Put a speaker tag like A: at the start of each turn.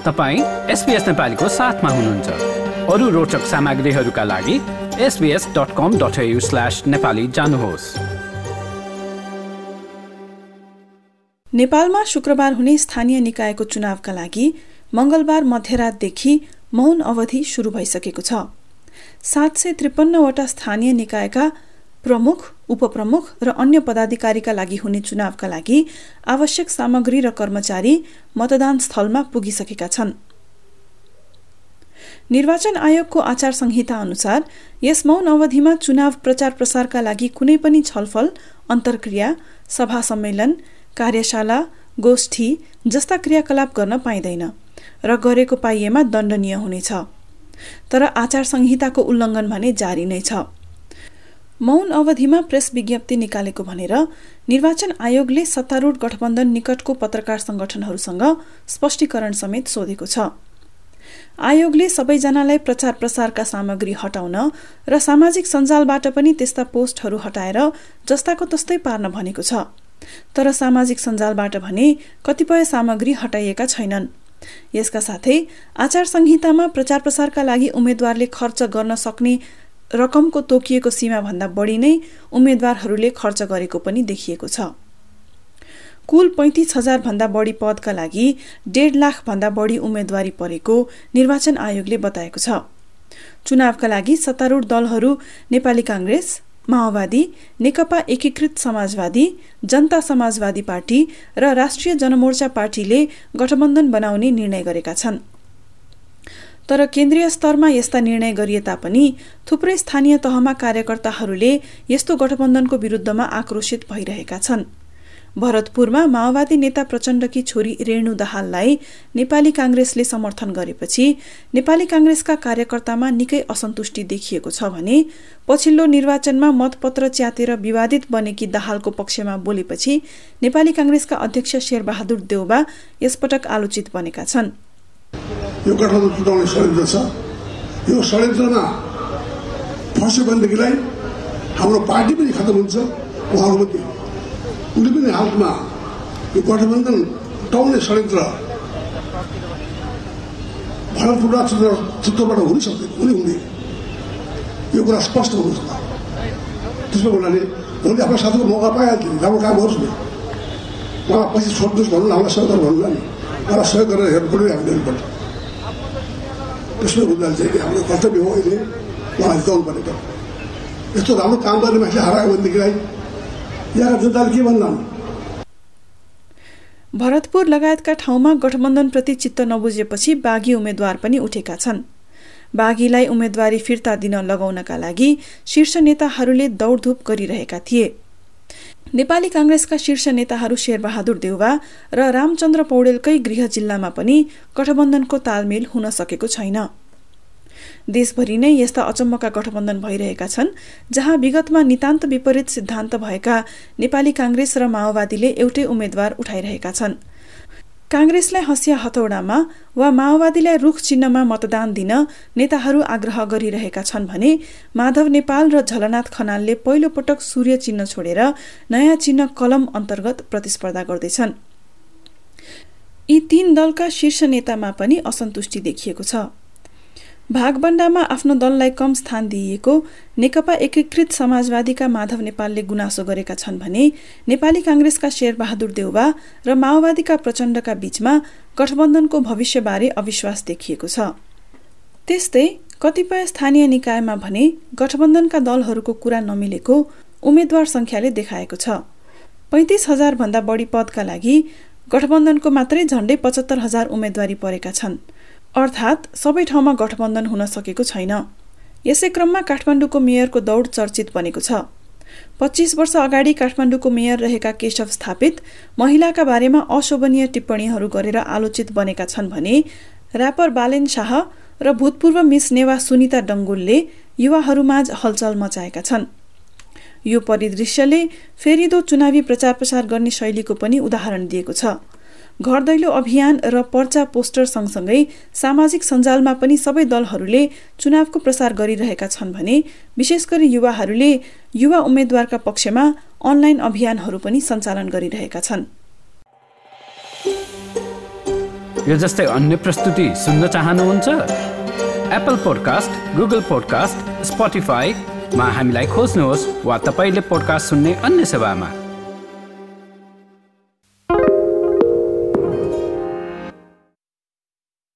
A: तपाईँ एसपिएस नेपालीको साथमा हुनुहुन्छ। अरू रोचक सामग्रीहरूका लागि SBS dot com dot slash Nepali जानुहोस्।
B: नेपालमा शुक्रबार हुने स्थानीय निकायको चुनावका लागि मंगलबार मध्यरातदेखि मौन अवधि शुरू भइसकेको छ। सात सय त्रिपन्नवटा स्थानीय निकायका प्रमुख उपप्रमुख र अन्य पदाधिकारीका लागि हुने चुनावका लागि आवश्यक सामग्री र कर्मचारी मतदान स्थलमा पुगिसकेका छन्। निर्वाचन आयोगको आचार संहिता अनुसार यस मौन अवधिमा चुनाव प्रचार प्रसारका लागि कुनै पनि छलफल अन्तर्क्रिया सभा सम्मेलन कार्यशाला गोष्ठी जस्ता क्रियाकलाप गर्न पाइँदैन र गरेको पाइएमा दण्डनीय हुनेछ। तर आचार संहिताको उल्लङ्घन भने जारी नै छ। मौन अवधिमा प्रेस विज्ञप्ति निकालेको भनेर निर्वाचन आयोगले सत्तारूढ गठबन्धन निकटको पत्रकार संगठनहरूसँग स्पष्टीकरण समेत सोधेको छ। आयोगले सबैजनालाई प्रचार प्रसारका सामग्री हटाउन र सामाजिक सञ्जालबाट पनि त्यस्ता पोस्टहरू हटाएर जस्ताको तस्तै पार्न भनेको छ। तर सामाजिक सञ्जालबाट भने कतिपय सामग्री हटाइएका छैनन्। यसका साथै आचार संहितामा प्रचार प्रसारका लागि उम्मेद्वारले खर्च गर्न सक्ने रकमको तोकिएको सीमाभन्दा बढी नै उम्मेद्वारहरूले खर्च गरेको पनि देखिएको छ। कुल पैँतिस भन्दा बढी पदका लागि डेढ लाखभन्दा बढी उम्मेद्वारी परेको निर्वाचन आयोगले बताएको छ। चुनावका लागि सत्तारूढ दलहरू नेपाली काङ्ग्रेस माओवादी नेकपा एकीकृत समाजवादी जनता समाजवादी पार्टी र राष्ट्रिय जनमोर्चा पार्टीले गठबन्धन बनाउने निर्णय गरेका छन्। तर केन्द्रीय स्तरमा यस्ता निर्णय गरिए तापनि थुप्रै स्थानीय तहमा कार्यकर्ताहरूले यस्तो गठबन्धनको विरुद्धमा आक्रोशित भइरहेका छन्। भरतपुरमा माओवादी नेता प्रचण्डकी छोरी रेणु दाहाललाई नेपाली काङ्ग्रेसले समर्थन गरेपछि नेपाली काङ्ग्रेसका कार्यकर्तामा निकै असन्तुष्टि देखिएको छ भने पछिल्लो निर्वाचनमा मतपत्र च्यातेर विवादित बनेकी दाहालको पक्षमा बोलेपछि नेपाली काङ्ग्रेसका अध्यक्ष शेरबहादुर देउबा यसपटक आलोचित बनेका छन्।
C: यो गठबन्धन टुटाउने षड्यन्त्र छ। यो षड्यन्त्रमा फस्यो भनेदेखिलाई हाम्रो पार्टी पनि खतम हुन्छ उहाँहरू पनि। कुनै पनि हालतमा यो गठबन्धन टाउने षड्यन्त्र भरतपुर चित्र चित्तबाट हुनै सक्दैन हुनै। हुँदैन यो कुरा स्पष्ट हुनु छ त्यसो हुनाले भोलि आफ्नो साथीको मौका पाइहाल्थ्यो राम्रो काम गर्छु नि। उहाँ पछि छोड्नुहोस् भन्नु हामीलाई सहयोग गर्नु भन्नु नि। मलाई सहयोग गरेर हेर्नु पऱ्यो हामीले त्यसो हुँदा चाहिँ हाम्रो कर्तव्य हो अहिले उहाँलाई जिताउनु पर्ने यस्तो राम्रो काम गर्ने मान्छे हरायो भनेदेखिलाई
B: भरतपुर लगायतका ठाउँमा गठबन्धनप्रति चित्त नबुझेपछि बाघी उम्मेद्वार पनि उठेका छन्। बाघीलाई उम्मेद्वारी फिर्ता दिन लगाउनका लागि शीर्ष नेताहरूले दौडधुप गरिरहेका थिए। नेपाली काङ्ग्रेसका शीर्ष नेताहरू शेरबहादुर देउवा र रामचन्द्र पौडेलकै गृह जिल्लामा पनि गठबन्धनको तालमेल हुन सकेको छैन। देशभरि नै यस्ता अचम्मका गठबन्धन भइरहेका छन् जहाँ विगतमा नितान्त विपरीत सिद्धान्त भएका नेपाली काङ्ग्रेस र माओवादीले एउटै उम्मेद्वार उठाइरहेका छन्। काङ्ग्रेसलाई हँसिया हतौडामा वा माओवादीलाई रुख चिन्हमा मतदान दिन नेताहरू आग्रह गरिरहेका छन् भने माधव नेपाल र झलनाथ खनालले पहिलो पटक सूर्य चिन्ह छोडेर नयाँ चिन्ह कलम अन्तर्गत प्रतिस्पर्धा गर्दैछन्। यी तीन दलका शीर्ष नेतामा पनि असन्तुष्टि देखिएको छ। भागबण्डामा आफ्नो दललाई कम स्थान दिइएको नेकपा एकीकृत समाजवादीका माधव नेपालले गुनासो गरेका छन् भने नेपाली काङ्ग्रेसका शेरबहादुर देउबा र माओवादीका प्रचण्डका बीचमा गठबन्धनको भविष्यबारे अविश्वास देखिएको छ। त्यस्तै कतिपय स्थानीय निकायमा भने गठबन्धनका दलहरूको कुरा नमिलेको उम्मेद्वार संख्याले देखाएको छ। पैँतिस भन्दा बढी पदका लागि गठबन्धनको मात्रै झण्डै पचहत्तर हजार उम्मेद्वारी परेका छन्। अर्थात् सबै ठाउँमा गठबन्धन हुन सकेको छैन। यसै क्रममा काठमाडौँको मेयरको दौड चर्चित बनेको छ। पच्चिस वर्ष अगाडि काठमाडौँको मेयर रहेका केशव स्थापित महिलाका बारेमा अशोभनीय टिप्पणीहरू गरेर आलोचित बनेका छन् भने ऱ्यापर बालेन शाह र भूतपूर्व मिस नेवा सुनिता डङ्गुलले युवाहरूमाझ हलचल मचाएका छन्। यो परिदृश्यले फेरिदो चुनावी प्रचार प्रसार गर्ने शैलीको पनि उदाहरण दिएको छ। घर दैलो अभियान र पर्चा पोस्टर सँगसँगै सामाजिक सञ्जालमा पनि सबै दलहरूले चुनावको प्रसार गरिरहेका छन् भने विशेष गरी युवाहरूले युवा उम्मेद्वारका पक्षमा अनलाइन अभियानहरू पनि सञ्चालन गरिरहेका छन्।
A: यो जस्तै अन्य प्रस्तुति सुन्न चाहनुहुन्छ? एप्पल पोडकास्ट गुगल पोडकास्ट स्पोटिफाईमा हामीलाई खोज्नुहोस् वा तपाईँले पोडकास्ट सुन्ने अन्य सेवामा।